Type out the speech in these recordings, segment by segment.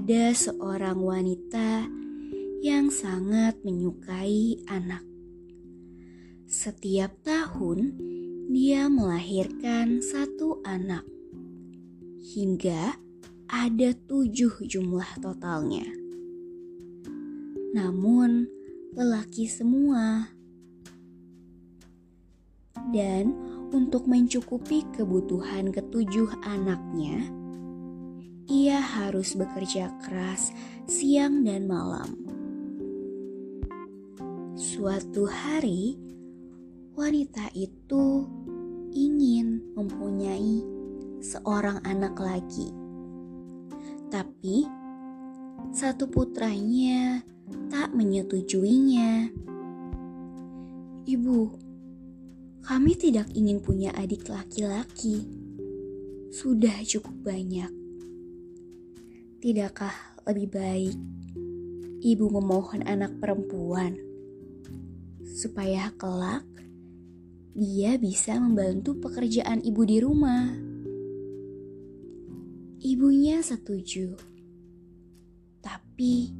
Ada seorang wanita yang sangat menyukai anak. Setiap tahun, dia melahirkan satu anak, hingga ada tujuh jumlah totalnya. Namun, lelaki semua. Dan untuk mencukupi kebutuhan ketujuh anaknya, ia harus bekerja keras siang dan malam. Suatu hari, wanita itu ingin mempunyai seorang anak lagi, tapi satu putranya tak menyetujuinya. Ibu, kami tidak ingin punya adik laki-laki. Sudah cukup banyak. Tidakkah lebih baik ibu memohon anak perempuan supaya kelak dia bisa membantu pekerjaan ibu di rumah? Ibunya setuju, tapi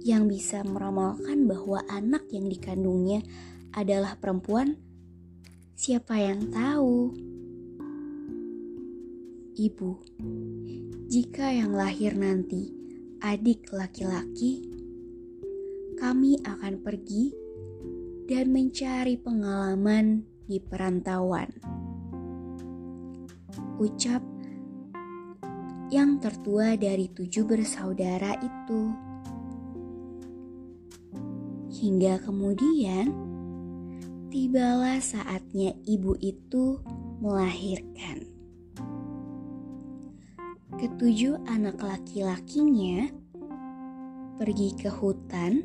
yang bisa meramalkan bahwa anak yang dikandungnya adalah perempuan, siapa yang tahu? Ibu, jika yang lahir nanti adik laki-laki, kami akan pergi dan mencari pengalaman di perantauan. Ucap yang tertua dari tujuh bersaudara itu. Hingga kemudian, tibalah saatnya ibu itu melahirkan ketujuh anak laki-lakinya pergi ke hutan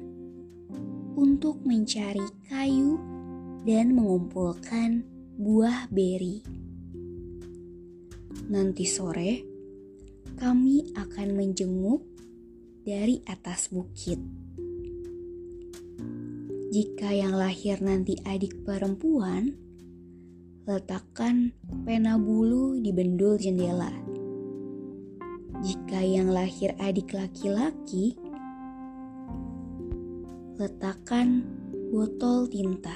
untuk mencari kayu dan mengumpulkan buah beri. Nanti sore, kami akan menjenguk dari atas bukit. Jika yang lahir nanti adik perempuan, letakkan pena bulu di bendul jendela jika yang lahir adik laki-laki, letakkan botol tinta.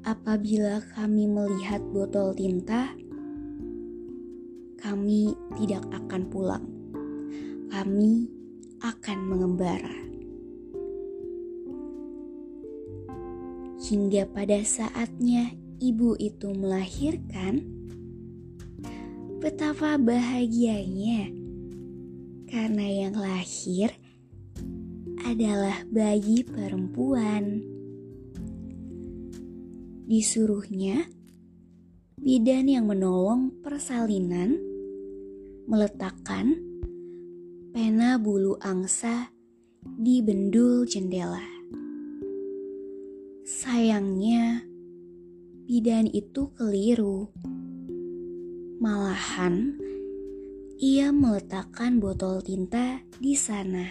Apabila kami melihat botol tinta, kami tidak akan pulang. Kami akan mengembara. Hingga pada saatnya ibu itu melahirkan, Betapa bahagianya karena yang lahir adalah bayi perempuan. Disuruhnya bidan yang menolong persalinan meletakkan pena bulu angsa di bendul jendela. Sayangnya, bidan itu keliru. Malahan, ia meletakkan botol tinta di sana.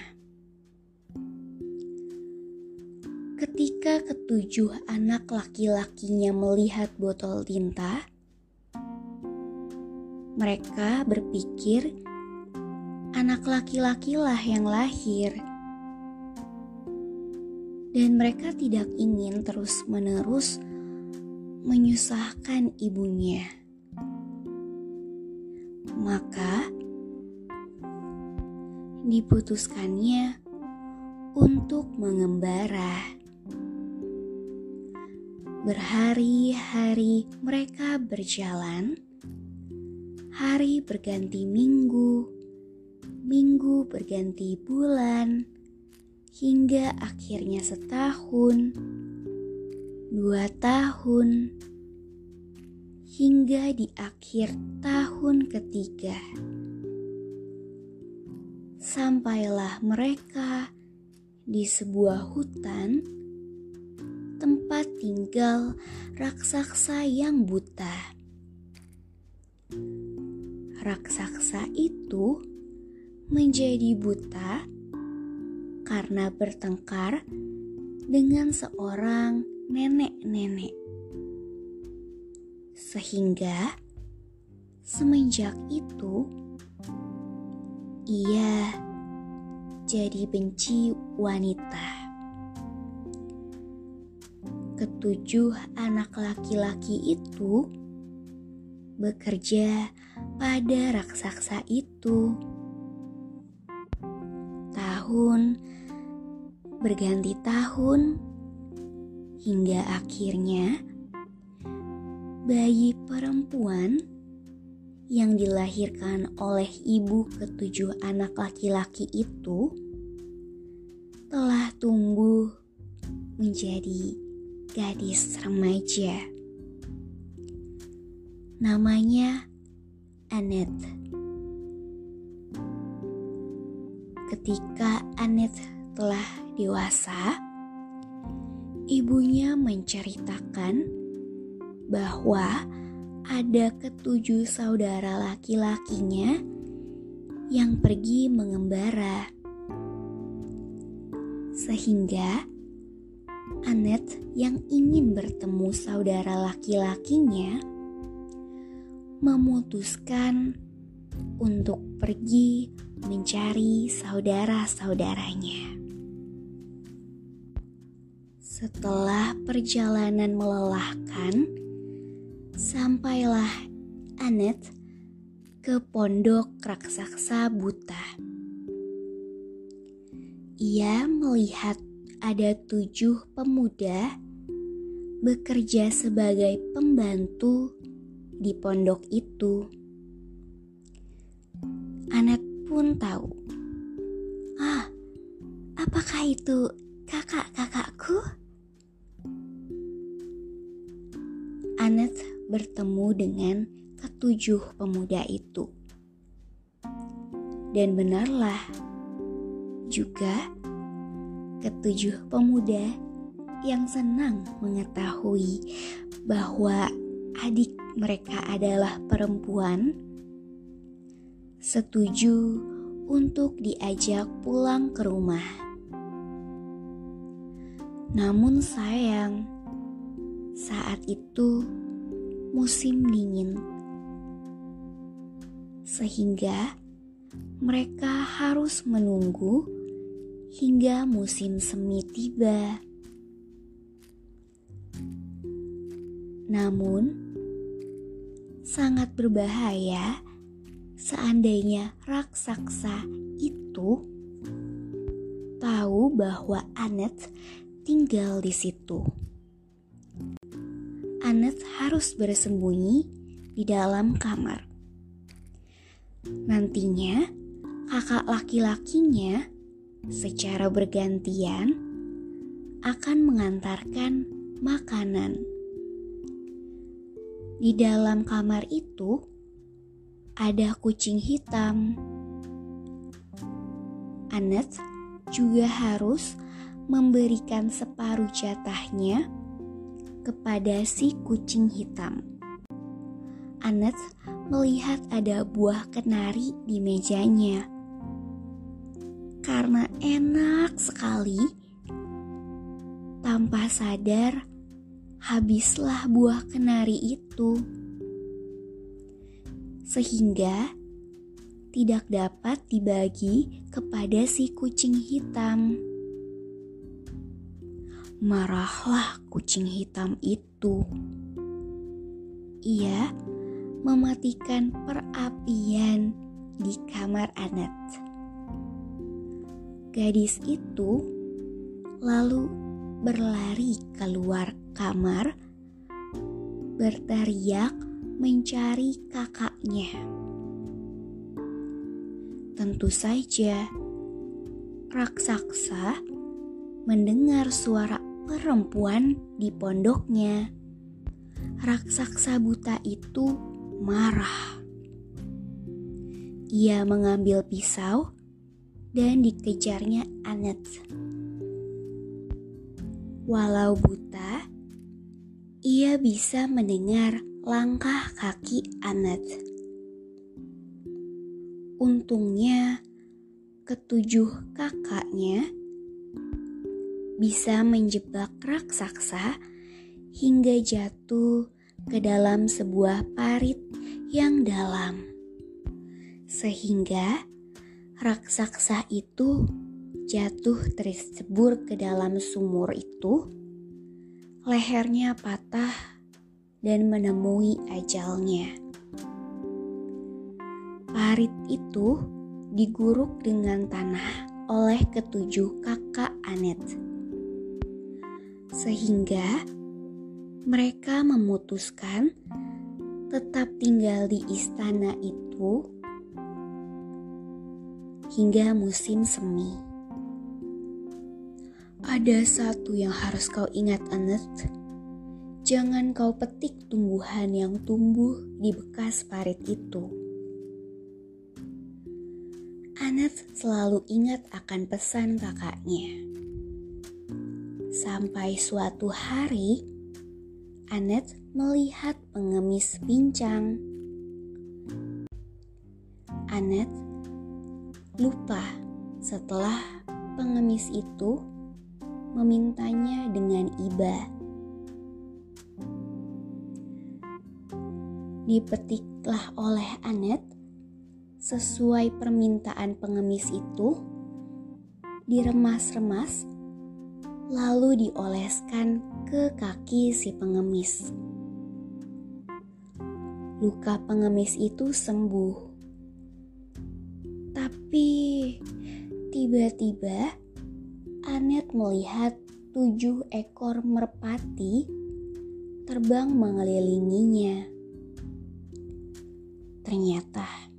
Ketika ketujuh anak laki-lakinya melihat botol tinta, mereka berpikir anak laki-lakilah yang lahir, dan mereka tidak ingin terus-menerus menyusahkan ibunya maka diputuskannya untuk mengembara. Berhari-hari mereka berjalan, hari berganti minggu, minggu berganti bulan, hingga akhirnya setahun, dua tahun, hingga di akhir tahun ketiga. Sampailah mereka di sebuah hutan tempat tinggal raksasa yang buta. Raksasa itu menjadi buta karena bertengkar dengan seorang nenek-nenek. Sehingga semenjak itu ia jadi benci wanita. Ketujuh anak laki-laki itu bekerja pada raksasa itu. Tahun berganti tahun hingga akhirnya bayi perempuan yang dilahirkan oleh ibu ketujuh anak laki-laki itu telah tumbuh menjadi gadis remaja. Namanya Annette. Ketika Annette telah dewasa, ibunya menceritakan bahwa ada ketujuh saudara laki-lakinya yang pergi mengembara. Sehingga Annette yang ingin bertemu saudara laki-lakinya memutuskan untuk pergi mencari saudara-saudaranya. Setelah perjalanan melelahkan, sampailah Annette ke pondok raksasa buta. Ia melihat ada tujuh pemuda bekerja sebagai pembantu di pondok itu. Anet pun tahu. Ah, apakah itu kakak-kakakku? Anet bertemu dengan ketujuh pemuda itu. Dan benarlah juga ketujuh pemuda yang senang mengetahui bahwa adik mereka adalah perempuan setuju untuk diajak pulang ke rumah. Namun sayang, saat itu musim dingin, sehingga mereka harus menunggu hingga musim semi tiba. Namun, sangat berbahaya seandainya raksasa itu tahu bahwa Anet tinggal di situ. Anet harus bersembunyi di dalam kamar. Nantinya, kakak laki-lakinya secara bergantian akan mengantarkan makanan. Di dalam kamar itu ada kucing hitam. Anet juga harus memberikan separuh jatahnya kepada si kucing hitam. Anet melihat ada buah kenari di mejanya karena enak sekali. Tanpa sadar, habislah buah kenari itu, sehingga tidak dapat dibagi kepada si kucing hitam. Marahlah kucing hitam itu. Ia mematikan perapian di kamar Anet. Gadis itu lalu berlari keluar kamar, berteriak mencari kakaknya. Tentu saja, raksasa mendengar suara perempuan di pondoknya. Raksasa buta itu marah. Ia mengambil pisau dan dikejarnya Anet. Walau buta, ia bisa mendengar langkah kaki Anet. Untungnya, ketujuh kakaknya bisa menjebak raksasa hingga jatuh ke dalam sebuah parit yang dalam. Sehingga raksasa itu jatuh tersebur ke dalam sumur itu, lehernya patah dan menemui ajalnya. Parit itu diguruk dengan tanah oleh ketujuh kakak Anet sehingga mereka memutuskan tetap tinggal di istana itu hingga musim semi. Ada satu yang harus kau ingat, Anet. Jangan kau petik tumbuhan yang tumbuh di bekas parit itu. Anet selalu ingat akan pesan kakaknya. Sampai suatu hari, Anet melihat pengemis pincang. Anet lupa setelah pengemis itu memintanya dengan iba. Dipetiklah oleh Anet sesuai permintaan pengemis itu, diremas-remas lalu dioleskan ke kaki si pengemis. Luka pengemis itu sembuh. Tapi tiba-tiba Anet melihat tujuh ekor merpati terbang mengelilinginya. Ternyata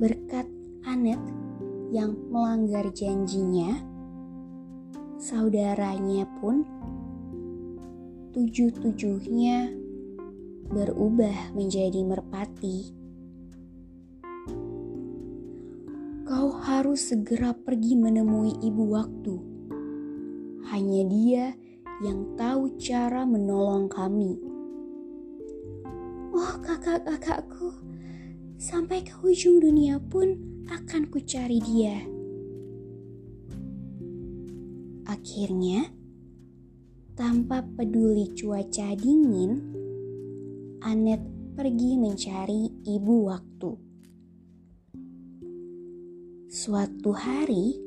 berkat Anet yang melanggar janjinya, saudaranya pun tujuh-tujuhnya berubah menjadi merpati. Kau harus segera pergi menemui ibu waktu. Hanya dia yang tahu cara menolong kami. Oh kakak-kakakku, sampai ke ujung dunia pun akan kucari dia. Akhirnya, tanpa peduli cuaca dingin, Anet pergi mencari ibu waktu. Suatu hari,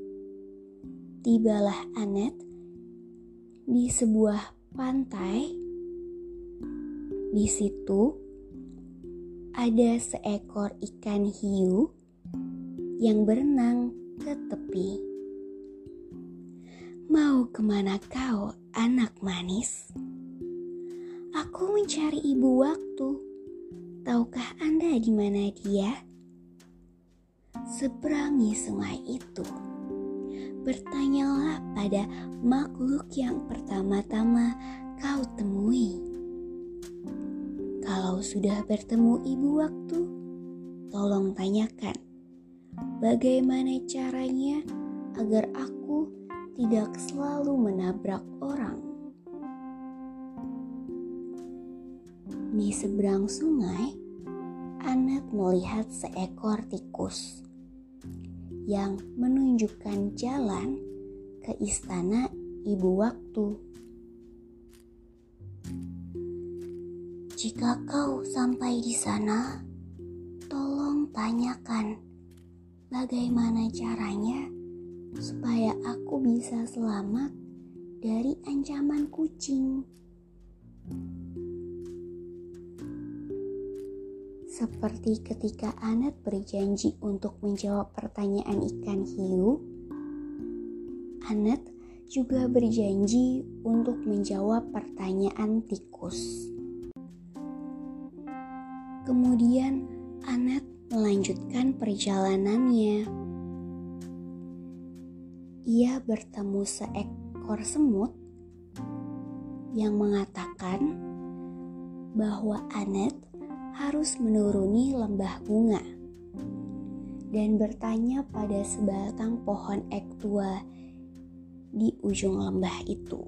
tibalah Anet di sebuah pantai. Di situ ada seekor ikan hiu yang berenang ke tepi. Mau ke mana kau, anak manis? Aku mencari ibu waktu. Tahukah Anda di mana dia? Seberangi sungai itu. Bertanyalah pada makhluk yang pertama-tama kau temui. Kalau sudah bertemu ibu waktu, tolong tanyakan bagaimana caranya agar aku tidak selalu menabrak orang. Di seberang sungai, Anet melihat seekor tikus yang menunjukkan jalan ke istana ibu waktu. Jika kau sampai di sana, tolong tanyakan bagaimana caranya supaya aku bisa selamat dari ancaman kucing. Seperti ketika Anet berjanji untuk menjawab pertanyaan ikan hiu, Anet juga berjanji untuk menjawab pertanyaan tikus. Kemudian Anet melanjutkan perjalanannya. Ia bertemu seekor semut yang mengatakan bahwa Anet harus menuruni lembah bunga dan bertanya pada sebatang pohon ek tua di ujung lembah itu.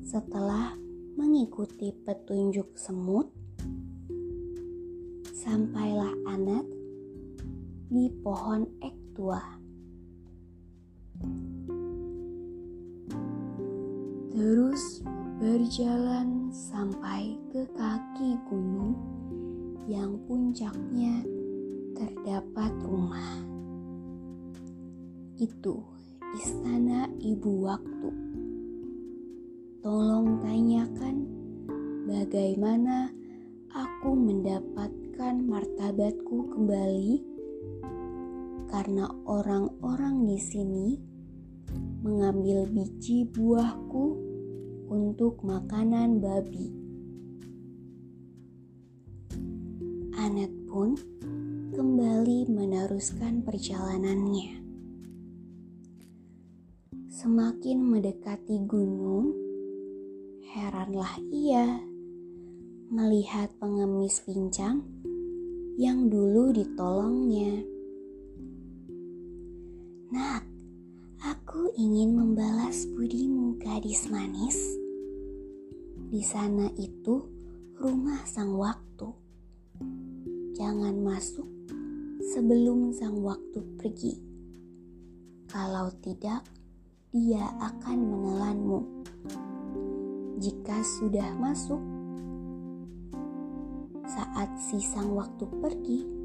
Setelah mengikuti petunjuk semut, sampailah Anet di pohon ek tua. Terus berjalan sampai ke kaki gunung yang puncaknya terdapat rumah. Itu istana ibu waktu. Tolong tanyakan bagaimana aku mendapatkan martabatku kembali karena orang-orang di sini mengambil biji buahku untuk makanan babi. Anet pun kembali meneruskan perjalanannya. Semakin mendekati gunung, heranlah ia melihat pengemis pincang yang dulu ditolongnya. Nak, aku ingin membalas budimu gadis manis. Di sana itu rumah sang waktu jangan masuk sebelum sang waktu pergi. Kalau tidak, dia akan menelanmu. Jika sudah masuk, saat si sang waktu pergi,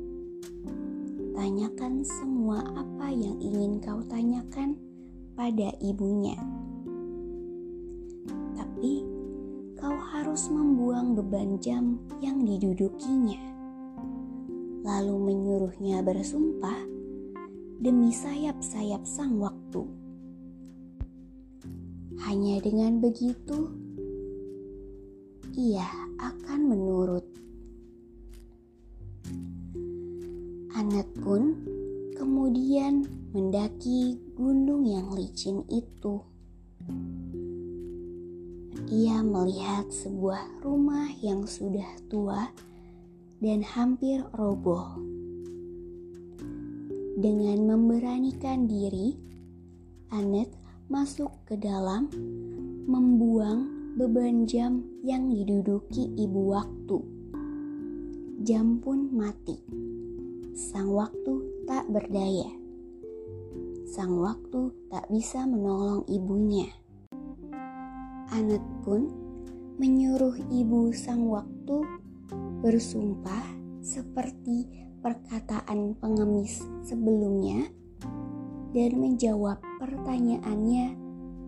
tanyakan semua apa yang ingin kau tanyakan pada ibunya. Tapi kau harus membuang beban jam yang didudukinya lalu menyuruhnya bersumpah demi sayap-sayap sang waktu. Hanya dengan begitu, ia akan menurut. Anet pun kemudian mendaki gunung yang licin itu. Ia melihat sebuah rumah yang sudah tua dan hampir roboh. Dengan memberanikan diri, Anet masuk ke dalam, membuang beban jam yang diduduki ibu waktu. Jam pun mati. Sang waktu tak berdaya. Sang waktu tak bisa menolong ibunya. Anet pun menyuruh ibu sang waktu bersumpah seperti perkataan pengemis sebelumnya dan menjawab pertanyaannya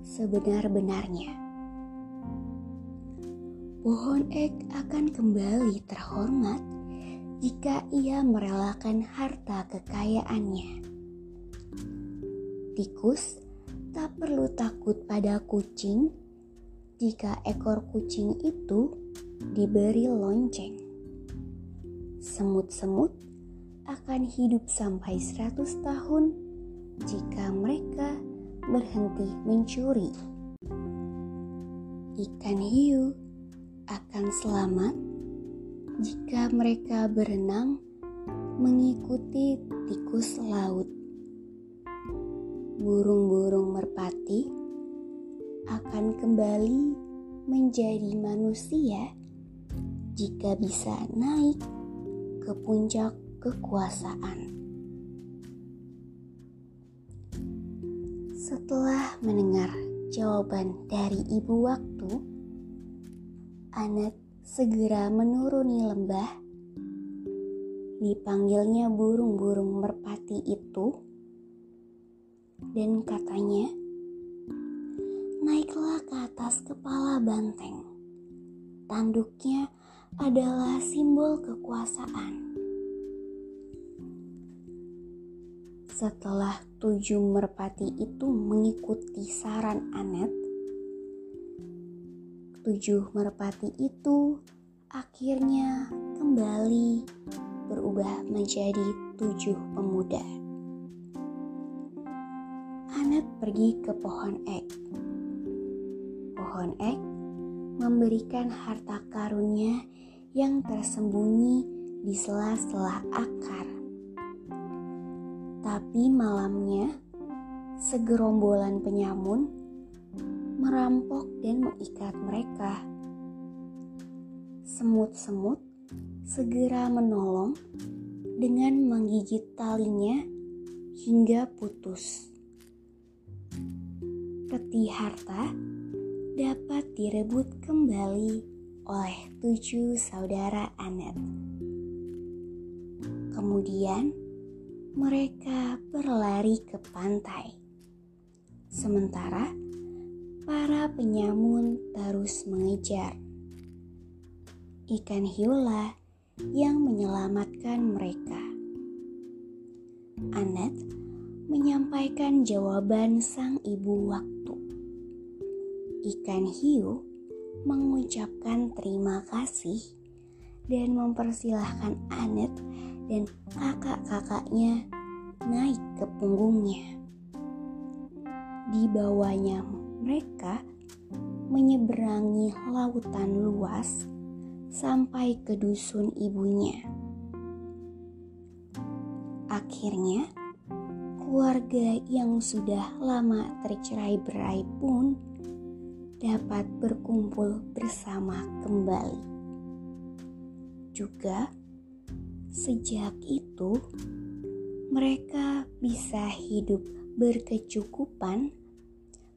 sebenar-benarnya. Pohon ek akan kembali terhormat jika ia merelakan harta kekayaannya. Tikus tak perlu takut pada kucing jika ekor kucing itu diberi lonceng semut-semut akan hidup sampai 100 tahun jika mereka berhenti mencuri. Ikan hiu akan selamat jika mereka berenang mengikuti tikus laut. Burung-burung merpati akan kembali menjadi manusia jika bisa naik ke puncak kekuasaan. Setelah mendengar jawaban dari ibu waktu, Anet segera menuruni lembah. Dipanggilnya burung-burung merpati itu, dan katanya, "Naiklah ke atas kepala banteng. Tanduknya adalah simbol kekuasaan. Setelah tujuh merpati itu mengikuti saran Anet, tujuh merpati itu akhirnya kembali berubah menjadi tujuh pemuda. Anet pergi ke pohon ek. Pohon ek memberikan harta karunia yang tersembunyi di sela-sela akar. Tapi malamnya, segerombolan penyamun merampok dan mengikat mereka. Semut-semut segera menolong dengan menggigit talinya hingga putus. Peti harta dapat direbut kembali oleh tujuh saudara Anet. Kemudian mereka berlari ke pantai. Sementara para penyamun terus mengejar. Ikan hiulah yang menyelamatkan mereka. Anet menyampaikan jawaban sang ibu waktu. Ikan hiu mengucapkan terima kasih dan mempersilahkan Anet dan kakak-kakaknya naik ke punggungnya. Di bawahnya mereka menyeberangi lautan luas sampai ke dusun ibunya. Akhirnya, keluarga yang sudah lama tercerai berai pun dapat berkumpul bersama kembali. Juga, sejak itu mereka bisa hidup berkecukupan